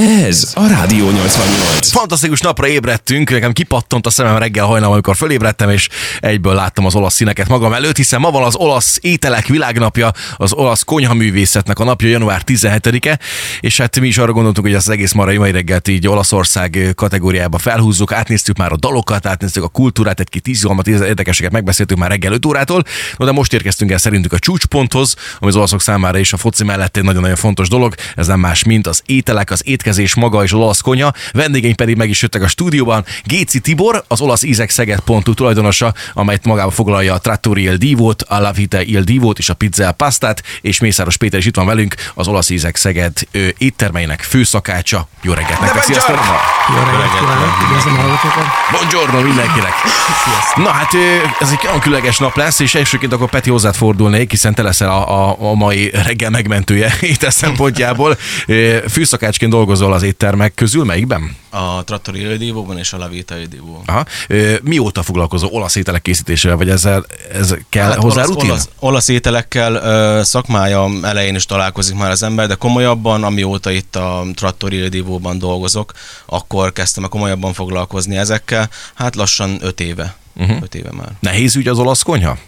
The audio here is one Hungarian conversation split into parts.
Ez a Rádió 88. Fantasztikus napra ébredtünk, nekem kipattant a szemem reggel hajnal, amikor fölébredtem, és egyből láttam az olasz színeket magam előtt, hiszen ma van az olasz ételek világnapja, az olasz konyhaművészetnek a napja, január 17-e, és hát mi is arra gondoltunk, hogy az egész marai mai reggelt így Olaszország kategóriába felhúzzuk, átnéztük már a dalokat, átnéztük a kultúrát, egy-két izgalmat, érdekeseket megbeszéltük már reggel 5 órától, no, de most érkeztünk el szerintük a csúcsponthoz, ami az olaszok számára is a foci mellett egy nagyon-nagyon fontos dolog, ez nem más, mint az ételek, az étkezés maga és az olasz konyha. Vendégeink pedig meg is jöttek a stúdióban. Géci Tibor, az olasz ízek Szeged.hu tulajdonosa, amelyet magába foglalja a Trattori Il Divót, a La Vita Il Divót és a Pizza Pastát, és Mészáros Péter is itt van velünk, az olasz ízek Szeged ő, éttermeinek főszakácsa. Jó reggelt nektek, sziasztok! Jó reggelt kívánok, üdvözlöm a hallgatókat. Buongiorno mindenkinek! Na hát ez egy olyan különleges nap lesz, és elsőként akkor Peti hozzád fordulnék, hiszen te leszel a, a, a mai reggel megmentője étel szempontjából. Főszakácsként dolgozol az éttermek közül, melyikben? A Trattori Ildívóban és a Lavita Ildívó. Aha. Mióta foglalkozol olasz ételek készítésével, vagy ezzel ez kell hát hozzá olasz, rutin? Olasz, olasz ételekkel ö, szakmája elején is találkozik már az ember, de komolyabban, amióta itt a Trattori Ildívóban dolgozok, akkor kezdtem a komolyabban foglalkozni ezekkel. Hát lassan öt éve. Uh-huh. Öt éve már. Nehéz ügy az olasz konyha?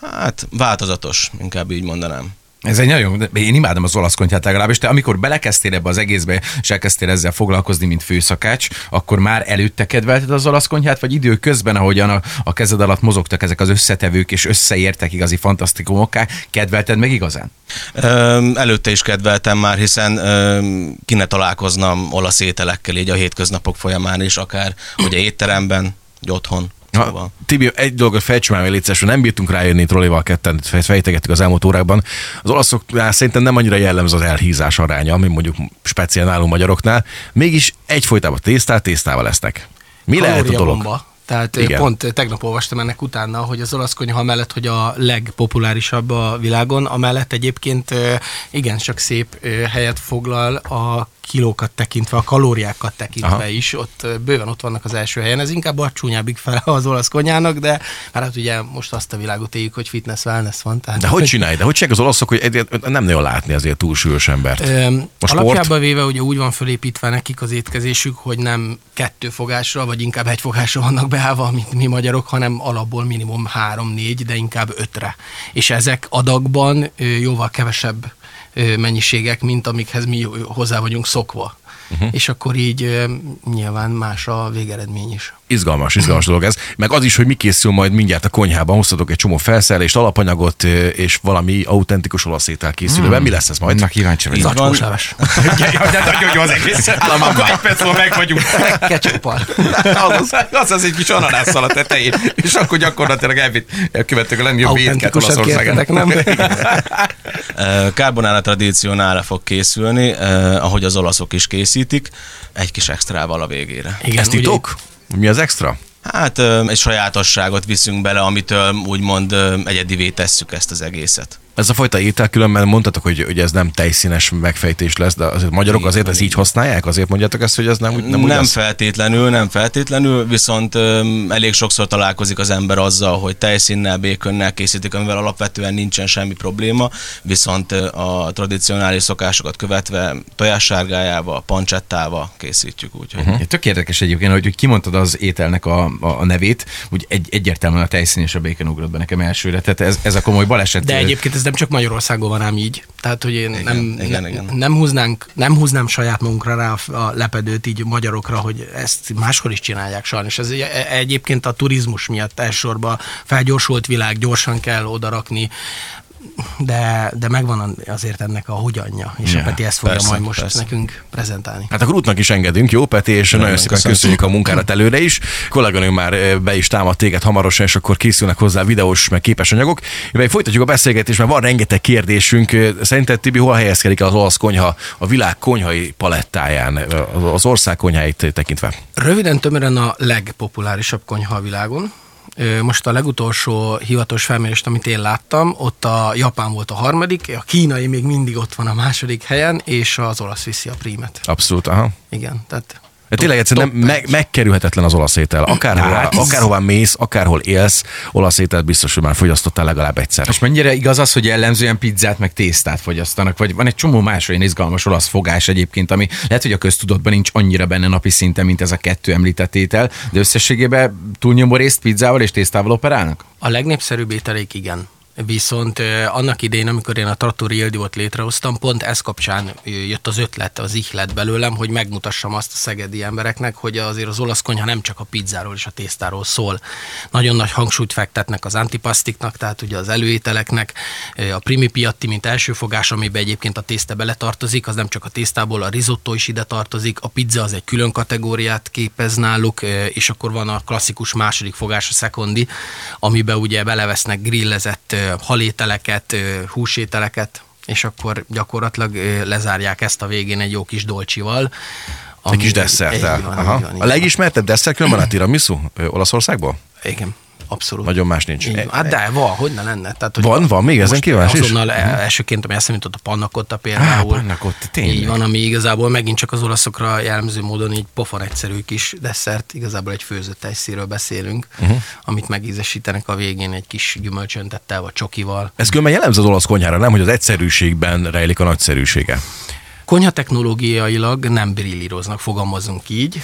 Hát változatos, inkább így mondanám. Ez egy nagyon, én imádom az olasz konyhát legalábbis, te amikor belekezdtél ebbe az egészbe, és elkezdtél ezzel foglalkozni, mint főszakács, akkor már előtte kedvelted az olasz konyhát, vagy idő közben, ahogyan a, a kezed alatt mozogtak ezek az összetevők, és összeértek igazi fantasztikumokká, kedvelted meg igazán? Ö, előtte is kedveltem már, hiszen ö, ki ne találkoznam olasz ételekkel így a hétköznapok folyamán is, akár ugye étteremben, vagy otthon. Ha, Tibi, egy dolgot fejtsem el, légy nem bírtunk rájönni trollival ketten, fejtegettük az elmúlt órákban. Az olaszoknál szerintem nem annyira jellemző az elhízás aránya, ami mondjuk speciál nálunk magyaroknál. Mégis egyfolytában tésztát tésztával lesznek. Mi lehet a dolog? Bomba. Tehát Igen. pont tegnap olvastam ennek utána, hogy az olasz konyha mellett, hogy a legpopulárisabb a világon, amellett egyébként igen, csak szép helyet foglal a kilókat tekintve, a kalóriákat tekintve Aha. is, ott bőven ott vannak az első helyen. Ez inkább a csúnyábbik fel az olasz konyának, de már hát ugye most azt a világot éljük, hogy fitness, wellness van. Tehát de hogy csinálj? De hogy csinálják az olaszok, hogy nem nagyon látni azért túlsúlyos embert? Most alapjában véve ugye úgy van fölépítve nekik az étkezésük, hogy nem kettő fogásra, vagy inkább egy fogásra vannak beállva, mint mi magyarok, hanem alapból minimum három-négy, de inkább ötre. És ezek adagban jóval kevesebb mennyiségek, mint amikhez mi hozzá vagyunk szokva. Uh-huh. És akkor így nyilván más a végeredmény is. Izgalmas, izgalmas dolog ez. Meg az is, hogy mi készül majd mindjárt a konyhában, hoztatok egy csomó felszerelést, alapanyagot, és valami autentikus olasz étel készülőben. Mm. Mi lesz ez majd? Na kíváncsi vagyok. Zacskósáves. de nagyon jó az egész. Akkor egy perc meg vagyunk. Ketchuppal. az, az, az egy kis ananásszal a tetején. És akkor gyakorlatilag elvitt, elkövettük a legjobb étket Olaszországon. nem? Carbonara tradicionára fog készülni, ahogy az olaszok is készítik, egy kis extrával a végére. Igen, Ez titok? Mi az extra? Hát egy sajátosságot viszünk bele, amitől úgymond egyedivé tesszük ezt az egészet. Ez a fajta étel különben mondtatok, hogy, hogy ez nem tejszínes megfejtés lesz, de azért magyarok Igen, azért ezt így használják? Azért mondjátok ezt, hogy ez nem, nem, nem úgy Nem lesz? feltétlenül, nem feltétlenül, viszont öm, elég sokszor találkozik az ember azzal, hogy tejszínnel, békönnel készítik, amivel alapvetően nincsen semmi probléma, viszont a tradicionális szokásokat követve tojássárgájával, pancsettával készítjük úgy. Hogy... Uh-huh. Tök érdekes egyébként, hogy, hogy kimondtad az ételnek a, a, a nevét, úgy egy, egyértelműen a tejszín és a békön ugrott be nekem elsőre, tehát ez, ez a komoly baleset. De egyébként ez nem csak Magyarországon van ám így. Tehát, hogy én Igen, nem, igen, ne, igen. nem, húznánk, nem húznám saját magunkra rá a- a lepedőt így magyarokra, hogy ezt máshol is csinálják sajnos. Ez e- egyébként a turizmus miatt elsősorban felgyorsult világ, gyorsan kell odarakni, de, de megvan azért ennek a hogyanja, és Ja, a Peti ezt fogja persze, majd most persze. nekünk prezentálni. Hát akkor útnak is engedünk, jó Peti, és nagyon, nagyon szépen köszönöm. köszönjük a munkárat előre is. Kolléganőm már eh, be is támad téged hamarosan, és akkor készülnek hozzá videós, meg képes anyagok. Mivel folytatjuk a beszélgetést, mert van rengeteg kérdésünk. Eh, Szerinted Tibi, hol helyezkedik el az olasz konyha a világ konyhai palettáján, eh, az ország konyháit tekintve? Röviden tömören a legpopulárisabb konyha a világon. Most a legutolsó hivatalos felmérést, amit én láttam, ott a Japán volt a harmadik, a kínai még mindig ott van a második helyen, és az olasz viszi a prímet. Abszolút, aha. Igen, tehát De tényleg egyszerűen nem, meg, megkerülhetetlen az olasz étel. Akárhová, Hát akárhová mész, akárhol élsz, olasz ételt biztos, hogy már fogyasztottál legalább egyszer. És mennyire igaz az, hogy jellemzően pizzát meg tésztát fogyasztanak? Vagy van egy csomó más olyan izgalmas olasz fogás egyébként, ami lehet, hogy a köztudatban nincs annyira benne napi szinten, mint ez a kettő említett étel, de összességében túlnyomó részt pizzával és tésztával operálnak? A legnépszerűbb ételék igen. Viszont annak idején, amikor én a Trattori Ildiót létrehoztam, pont ez kapcsán jött az ötlet, az ihlet belőlem, hogy megmutassam azt a szegedi embereknek, hogy azért az olasz konyha nem csak a pizzáról és a tésztáról szól. Nagyon nagy hangsúlyt fektetnek az antipasztiknak, tehát ugye az előételeknek, a primi piatti, mint első fogás, amiben egyébként a tészta beletartozik, az nem csak a tésztából, a risotto is ide tartozik, a pizza az egy külön kategóriát képez náluk, és akkor van a klasszikus második fogás, a szekondi, amiben ugye belevesznek grillezett halételeket, húsételeket, és akkor gyakorlatilag lezárják ezt a végén egy jó kis dolcsival. Egy kis ami- desszerttel. Így van, Aha. így van, így A legismertebb desszert különben a tiramisu Olaszországból? Igen, abszolút. Nagyon más nincs. Így. Hát de van, hogy ne lenne. Tehát, hogy Van, van még ezen kíváncsi is? Azonnal e- elsőként, ami eszembe jutott a pannakotta például. Á, panna cotta, tényleg. Így van, ami igazából megint csak az olaszokra jellemző módon így pofon egyszerű kis desszert, igazából egy főzött tejszíről beszélünk, Mhm. uh-huh. amit megízesítenek a végén egy kis gyümölcsöntettel vagy csokival. Ez különben jellemző az olasz konyhára, nem, hogy az egyszerűségben rejlik a nagyszerűsége. Konyha technológiailag nem brillíroznak, fogalmazunk így,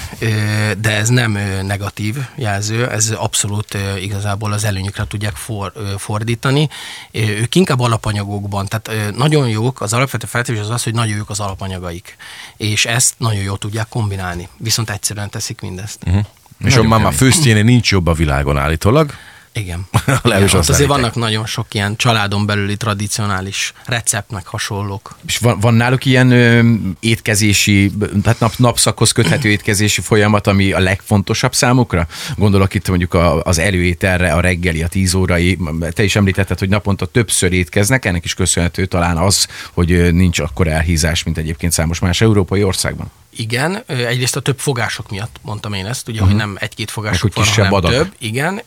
de ez nem negatív jelző, ez abszolút igazából az előnyükre tudják for, fordítani. Ők inkább alapanyagokban, tehát nagyon jók, az alapvető feltétel az az, hogy nagyon jók az alapanyagaik, és ezt nagyon jól tudják kombinálni, viszont egyszerűen teszik mindezt. Uh-huh. És a máma főztjénél nincs jobb a világon állítólag. Igen. Igen, ott azért vannak nagyon sok ilyen családon belüli tradicionális receptnek hasonlók. És van, van náluk ilyen ö, étkezési, tehát nap, napszakhoz köthető étkezési folyamat, ami a legfontosabb számukra? Gondolok itt mondjuk a, az előételre, a reggeli, a tíz órai. Te is említetted, hogy naponta többször étkeznek, ennek is köszönhető talán az, hogy nincs akkor elhízás, mint egyébként számos más európai országban. Igen, egyrészt a több fogások miatt mondtam én ezt, ugye, uh-huh. hogy nem egy-két fogások hogy van, kisebb hanem adag. több. Igen,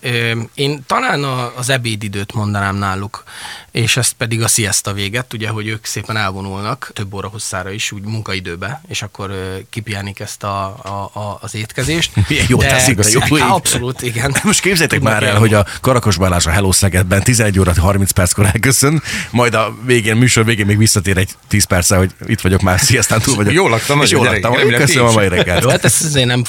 én talán az ebédidőt mondanám náluk, és ezt pedig a siesta véget, ugye, hogy ők szépen elvonulnak több óra hosszára is, úgy munkaidőbe, és akkor ö, kipiánik ezt a, a, a, az étkezést. Milyen jól teszik a jó Hát. Abszolút, igen. Most képzeljétek már el, hogy a Karakosbálás a Hello Szegedben 11 óra 30 perckor elköszön, majd a végén, műsor végén még visszatér egy 10 perccel, hogy itt vagyok már, sziasztán túl vagyok. Jól laktam, és jól laktam. Remélem, Köszönöm a mai Jó, reggelt. hát ezt azért nem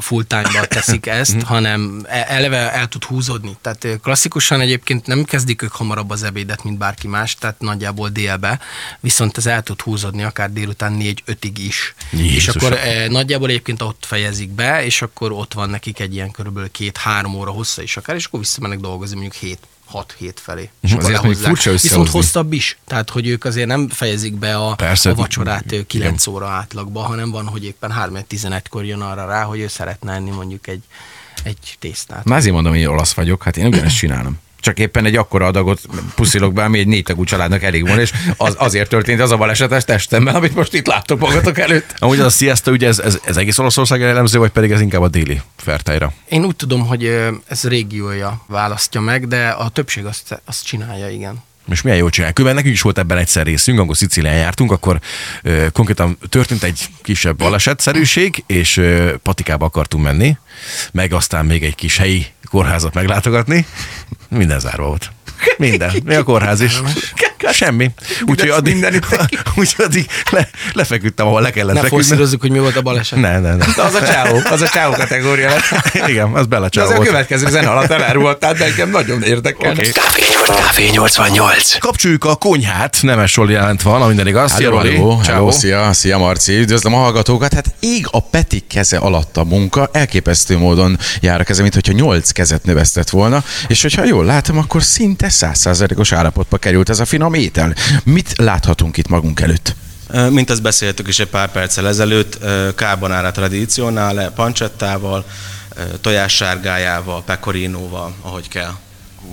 full time-ba teszik ezt, hanem e- eleve el tud húzódni. Tehát klasszikusan egyébként nem kezdik ők hamarabb az ebédet, mint bárki más, tehát nagyjából délbe, viszont ez el tud húzódni akár délután 4-5-ig is. Jézusom. És akkor e, nagyjából egyébként ott fejezik be, és akkor ott van nekik egy ilyen körülbelül két-három óra hossza is akár, és akkor visszamennek dolgozni mondjuk 7 6 hét felé. És akkor azért lehozzák. furcsa Viszont hosszabb is. Tehát, hogy ők azért nem fejezik be a, Persze. a vacsorát ö, 9 óra átlagban, hanem van, hogy éppen 3-11-kor jön arra rá, hogy ő szeretne enni mondjuk egy, egy tésztát. Már azért mondom, hogy én olasz vagyok, hát én ugyanezt csinálom. Csak éppen egy akkora adagot puszilok be, ami egy négy tagú családnak elég van, és az, azért történt az a balesetes testemmel, amit most itt láttok magatok előtt. Amúgy az a siesta, ugye ez, ez, ez egész Olaszország jellemző, vagy pedig ez inkább a déli fertájra? Én úgy tudom, hogy ez régiója választja meg, de a többség azt, azt csinálja, igen. És milyen jó csinál. Különben nekünk is volt ebben egyszer részünk, amikor Szicílián jártunk, akkor ö, konkrétan történt egy kisebb balesetszerűség, és ö, patikába akartunk menni, meg aztán még egy kis helyi kórházat meglátogatni. Minden zárva volt. Minden. Mi a kórház is? Semmi. Úgyhogy addig, úgyhogy addig le, lefeküdtem, ahol le kellett Ne forszírozzuk, hogy mi volt a baleset. Ne, ne, ne. Az a csáó, az a csáó kategória. Igen, az De belecsal az a következő zene alatt elárultál, de engem nagyon érdekel. Oké. Kávé, Kávé 88. Kapcsoljuk a konyhát, Nemes Roli jelent van, ha minden igaz. Szia, Hello, Roli. hello, hello, szia, szia Marci, üdvözlöm a hallgatókat. Hát ég a Peti keze alatt a munka, elképesztő módon jár a keze, mint hogyha nyolc kezet növesztett volna, és hogyha jól látom, akkor szinte százszázalékos állapotba került ez a finom étel. Mit láthatunk itt magunk előtt? Mint azt beszéltük is egy pár perccel ezelőtt, tradicionale, pancettával, ö, tojássárgájával, pecorinóval, ahogy kell.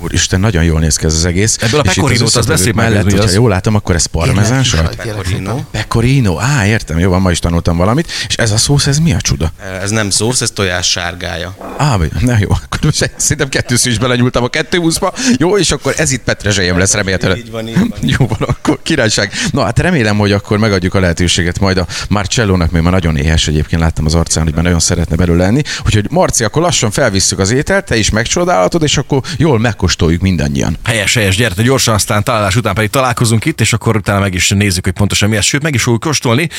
Úristen, nagyon jól néz ki ez az egész. Ebből a itt az meg, mellett, hogyha az? jól látom, akkor ez parmezán Pecorino. Pecorino, á, értem, jó van, ma is tanultam valamit. És ez a szósz, ez mi a csuda? Ez nem szósz, ez tojás sárgája. Á, na jó, akkor most szerintem kettőször is belenyúltam a kettő buszba. Jó, és akkor ez itt petrezselyem lesz remélhetőleg. Így van, így van. Jó van, akkor királyság. Na hát remélem, hogy akkor megadjuk a lehetőséget majd a Marcellónak, még már nagyon éhes egyébként láttam az arcán, hogy már nagyon szeretne belőle lenni. Úgyhogy Marci, akkor lassan felvisszük az ételt, te is megcsodálhatod, és akkor jól megkóstoljuk mindannyian. Helyes, helyes, gyere, te gyorsan, aztán találás után pedig találkozunk itt, és akkor utána meg is nézzük, hogy pontosan mi ez. Sőt, meg is fogjuk kóstolni.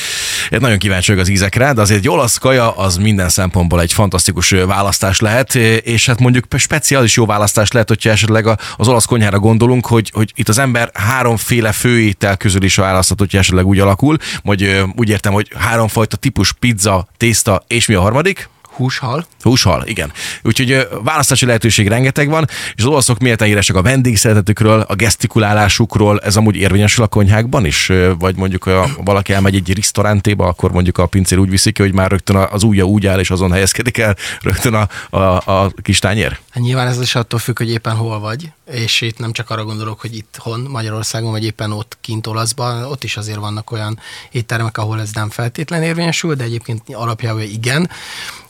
Én nagyon kíváncsi az ízekre, de azért egy olasz kaja az minden szempontból egy fantasztikus választás lehet, és hát mondjuk speciális jó választás lehet, hogyha esetleg az olasz konyhára gondolunk, hogy, hogy itt az ember háromféle főétel közül is választhat, hogyha esetleg úgy alakul, vagy úgy értem, hogy háromfajta típus pizza, tészta, és mi a harmadik? Húshal. Húshal, igen. Úgyhogy választási lehetőség rengeteg van, és az olaszok miért híresek a vendégszeretetükről, a gesztikulálásukról, ez amúgy érvényesül a konyhákban is? Vagy mondjuk a, valaki elmegy egy restaurantéba, akkor mondjuk a pincér úgy viszik hogy már rögtön az ujja úgy áll, és azon helyezkedik el rögtön a, a, a kis tányér? Hát nyilván ez is attól függ, hogy éppen hol vagy, és itt nem csak arra gondolok, hogy itthon Magyarországon, vagy éppen ott kint olaszban, ott is azért vannak olyan éttermek, ahol ez nem feltétlen érvényesül, de egyébként alapjában igen.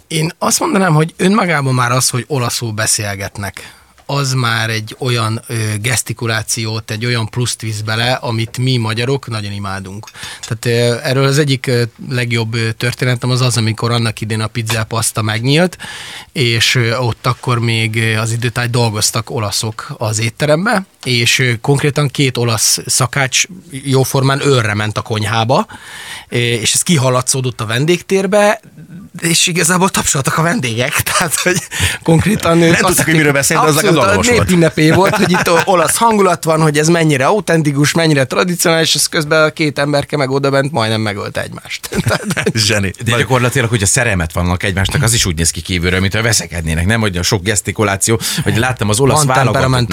Én azt mondanám, hogy önmagában már az, hogy olaszul beszélgetnek, az már egy olyan ö, gesztikulációt, egy olyan pluszt visz bele, amit mi magyarok nagyon imádunk. Tehát ö, erről az egyik ö, legjobb ö, történetem az az, amikor annak idén a pizza paszta megnyílt, és ö, ott akkor még az időtáj dolgoztak olaszok az étterembe, és ö, konkrétan két olasz szakács jóformán őrre ment a konyhába, és ez kihaladszódott a vendégtérbe, és igazából tapsoltak a vendégek, tehát hogy konkrétan... Nem tudták, hogy miről beszél, de az legalább népünnepé volt, hogy itt olasz hangulat van, hogy ez mennyire autentikus, mennyire tradicionális, és közben a két emberke meg oda bent majdnem megölte egymást. Tehát, Zseni. De gyakorlatilag, hogy a szerelmet vannak egymásnak, az is úgy néz ki kívülről, mintha veszekednének, nem? Hogy a sok gesztikuláció, hogy láttam az olasz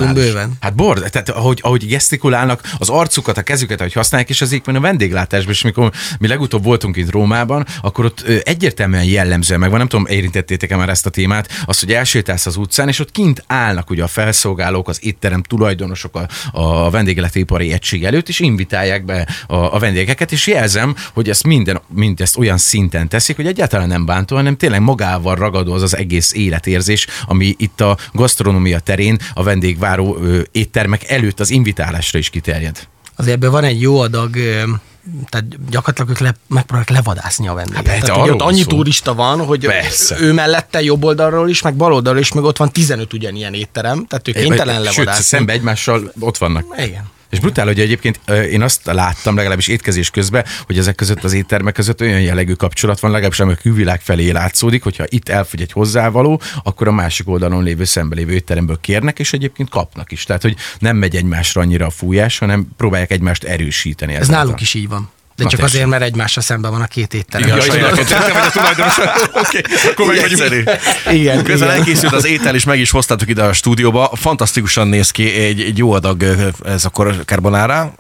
is. bőven. Hát bor, tehát ahogy, ahogy gesztikulálnak, az arcukat, a kezüket, ahogy használják, és az a vendéglátásban, és mikor mi legutóbb voltunk itt Rómában, akkor ott egyértelműen jellemzően megvan, nem tudom, érintettétek-e már ezt a témát, az, hogy elsétálsz az utcán, és ott kint állnak ugye a felszolgálók, az étterem tulajdonosok a, a vendégletipari egység előtt, és invitálják be a, a vendégeket, és jelzem, hogy ezt minden, mindezt olyan szinten teszik, hogy egyáltalán nem bántó, hanem tényleg magával ragadó az az egész életérzés, ami itt a gasztronómia terén a vendégváró ö, éttermek előtt az invitálásra is kiterjed. azért ebben van egy jó adag, ö, tehát gyakorlatilag ők le, megpróbálják levadászni a vendéget. persze, tehát, ott annyi szó. turista van, hogy Persze. ő mellette jobb oldalról is, meg bal oldalról is, meg ott van 15 ugyanilyen étterem, tehát ő kénytelen Sőt, levadászni. szembe egymással ott vannak. Igen. És brutál, hogy egyébként én azt láttam, legalábbis étkezés közben, hogy ezek között az éttermek között olyan jellegű kapcsolat van, legalábbis ami a külvilág felé látszódik, hogyha itt elfogy egy hozzávaló, akkor a másik oldalon lévő szembe lévő étteremből kérnek, és egyébként kapnak is. Tehát, hogy nem megy egymásra annyira a fújás, hanem próbálják egymást erősíteni. Ez nálunk is így van. De Na csak tessék. azért, mert egymásra szemben van a két étterem. Igen, Ja, saját te vagy a tulajdonos. Oké, akkor meg egyszerű. Igen, Közben igen. elkészült az étel, és meg is hoztátok ide a stúdióba. Fantasztikusan néz ki egy, egy jó adag, ez akkor carbonara,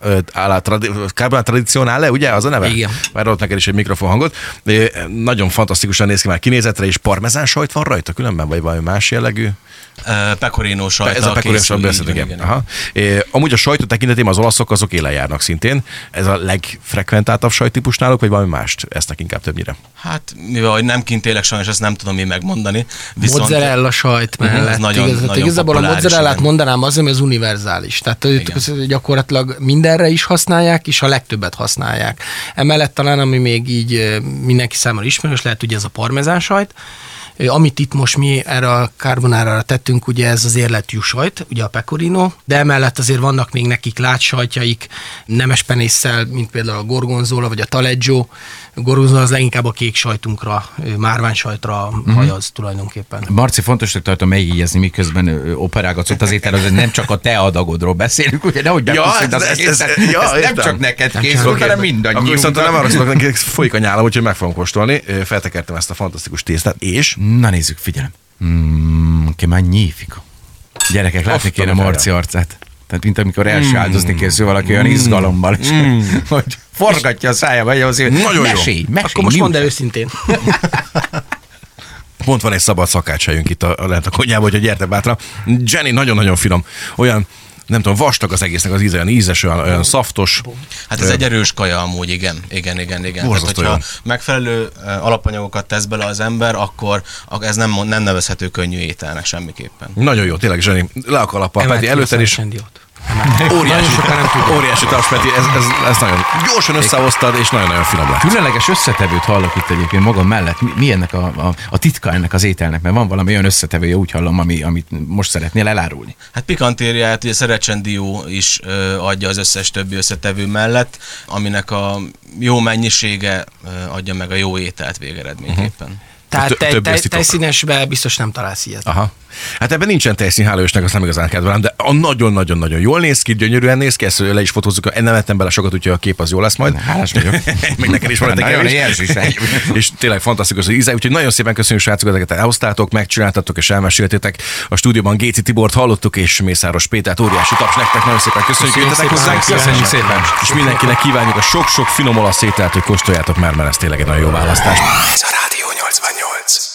tradi- carbonara tradizionale, ugye az a neve? Igen. Már ott neked is egy mikrofon hangot. Nagyon fantasztikusan néz ki már kinézetre, és parmezán sajt van rajta különben, vagy valami más jellegű? Pecorino sajta Ez a pecorino készül, sajt így beszélünk, van, igen. Aha. É, Amúgy a sajtot tekintetében az olaszok azok élen járnak szintén. Ez a legfrekventáltabb sajttípus náluk, vagy valami mást esznek inkább többnyire? Hát, mivel hogy nem kint élek sajnos, ezt nem tudom én megmondani. Viszont Mozzarella sajt mellett. ez nagyon- Igaz, nagyon igazából a mozzarellát igen. mondanám az, ami az univerzális. Tehát Igen. gyakorlatilag mindenre is használják, és a legtöbbet használják. Emellett talán, ami még így mindenki számára ismerős, lehet ugye ez a parmezán sajt, Amit itt most mi erre a carbonara tettünk, ugye ez az érletű sajt, ugye a pecorino, de emellett azért vannak még nekik látsajtjaik, nemes penésszel, mint például a gorgonzola vagy a taleggio. A gorgonzola az leginkább a kék sajtunkra, ö, márványsajtra Mhm. hajaz tulajdonképpen. Marci, fontosnak tartom megjegyezni, miközben ö, operágatsz ott az étel, az nem csak a te adagodról beszélünk, ugye nehogy Ja, bepusztít az ez- ez- ja, Ez nem csak neked Nem készül, csak hanem Akkor mindannyiunknak. viszont nem arra szólok, neki folyik a nyálam, úgyhogy meg fogom kóstolni. Feltekertem ezt a fantasztikus tésztát, és Na nézzük, figyelem. Mm, che magnifico. Gyerekek, látni Azt kéne a Marci arcát. Tehát, mint amikor elsáldozni készül valaki olyan izgalommal, és hogy forgatja a szájába, hogy azért Nagyon jó. mesélj, mesélj. Akkor most mondd el őszintén. Pont van egy szabad szakácshelyünk itt a, a lehet a konyhában, hogy gyertek bátran. Jenny nagyon-nagyon finom. Olyan nem tudom, vastag az egésznek az íze, olyan ízes, olyan, olyan szaftos. Hát ez egy erős kaja amúgy, igen. Igen, igen, igen. Tehát, hogyha megfelelő alapanyagokat tesz bele az ember, akkor ak- ez nem, nem nevezhető könnyű ételnek semmiképpen. Nagyon jó, tényleg, Zseni. Le a kalappal. Emelt Peti, a előtted Szentsendiót. óriási, nem tudják. óriási taps, Peti. Ez, ez, ez, nagyon gyorsan összehoztad, és nagyon-nagyon finom lett. Különleges összetevőt hallok itt egyébként magam mellett. Mi, mi ennek a, a, a titka ennek az ételnek? Mert van valami olyan összetevője, úgy hallom, ami, amit most szeretnél elárulni. Hát pikantériát ugye Szerecsen dió is ö, adja az összes többi összetevő mellett, aminek a jó mennyisége ö, adja meg a jó ételt végeredményképpen. Tehát ez titok. tejszínesbe biztos nem találsz ilyet. Aha. Hát ebben nincsen tejszín, hála Istennek, azt nem igazán kedvelem, de a nagyon-nagyon-nagyon jól néz ki, gyönyörűen néz ki, ezt le is fotózzuk, nem ettem bele sokat, úgyhogy a kép az jó lesz majd. Hálás vagyok. Még neked is van egy is és tényleg fantasztikus az íze, úgyhogy nagyon szépen köszönjük srácok, ezeket elhoztátok, megcsináltatok és elmeséltétek. A stúdióban Géci Tibort hallottuk, és Mészáros Pétert, óriási taps nektek, nagyon szépen köszönjük, hogy jöttetek hozzánk. Köszönjük szépen. És mindenkinek kívánjuk a sok-sok finom olasz ételt, hogy kóstoljátok, mert, mert ez tényleg egy nagyon jó választás. Ez a Rádió 88.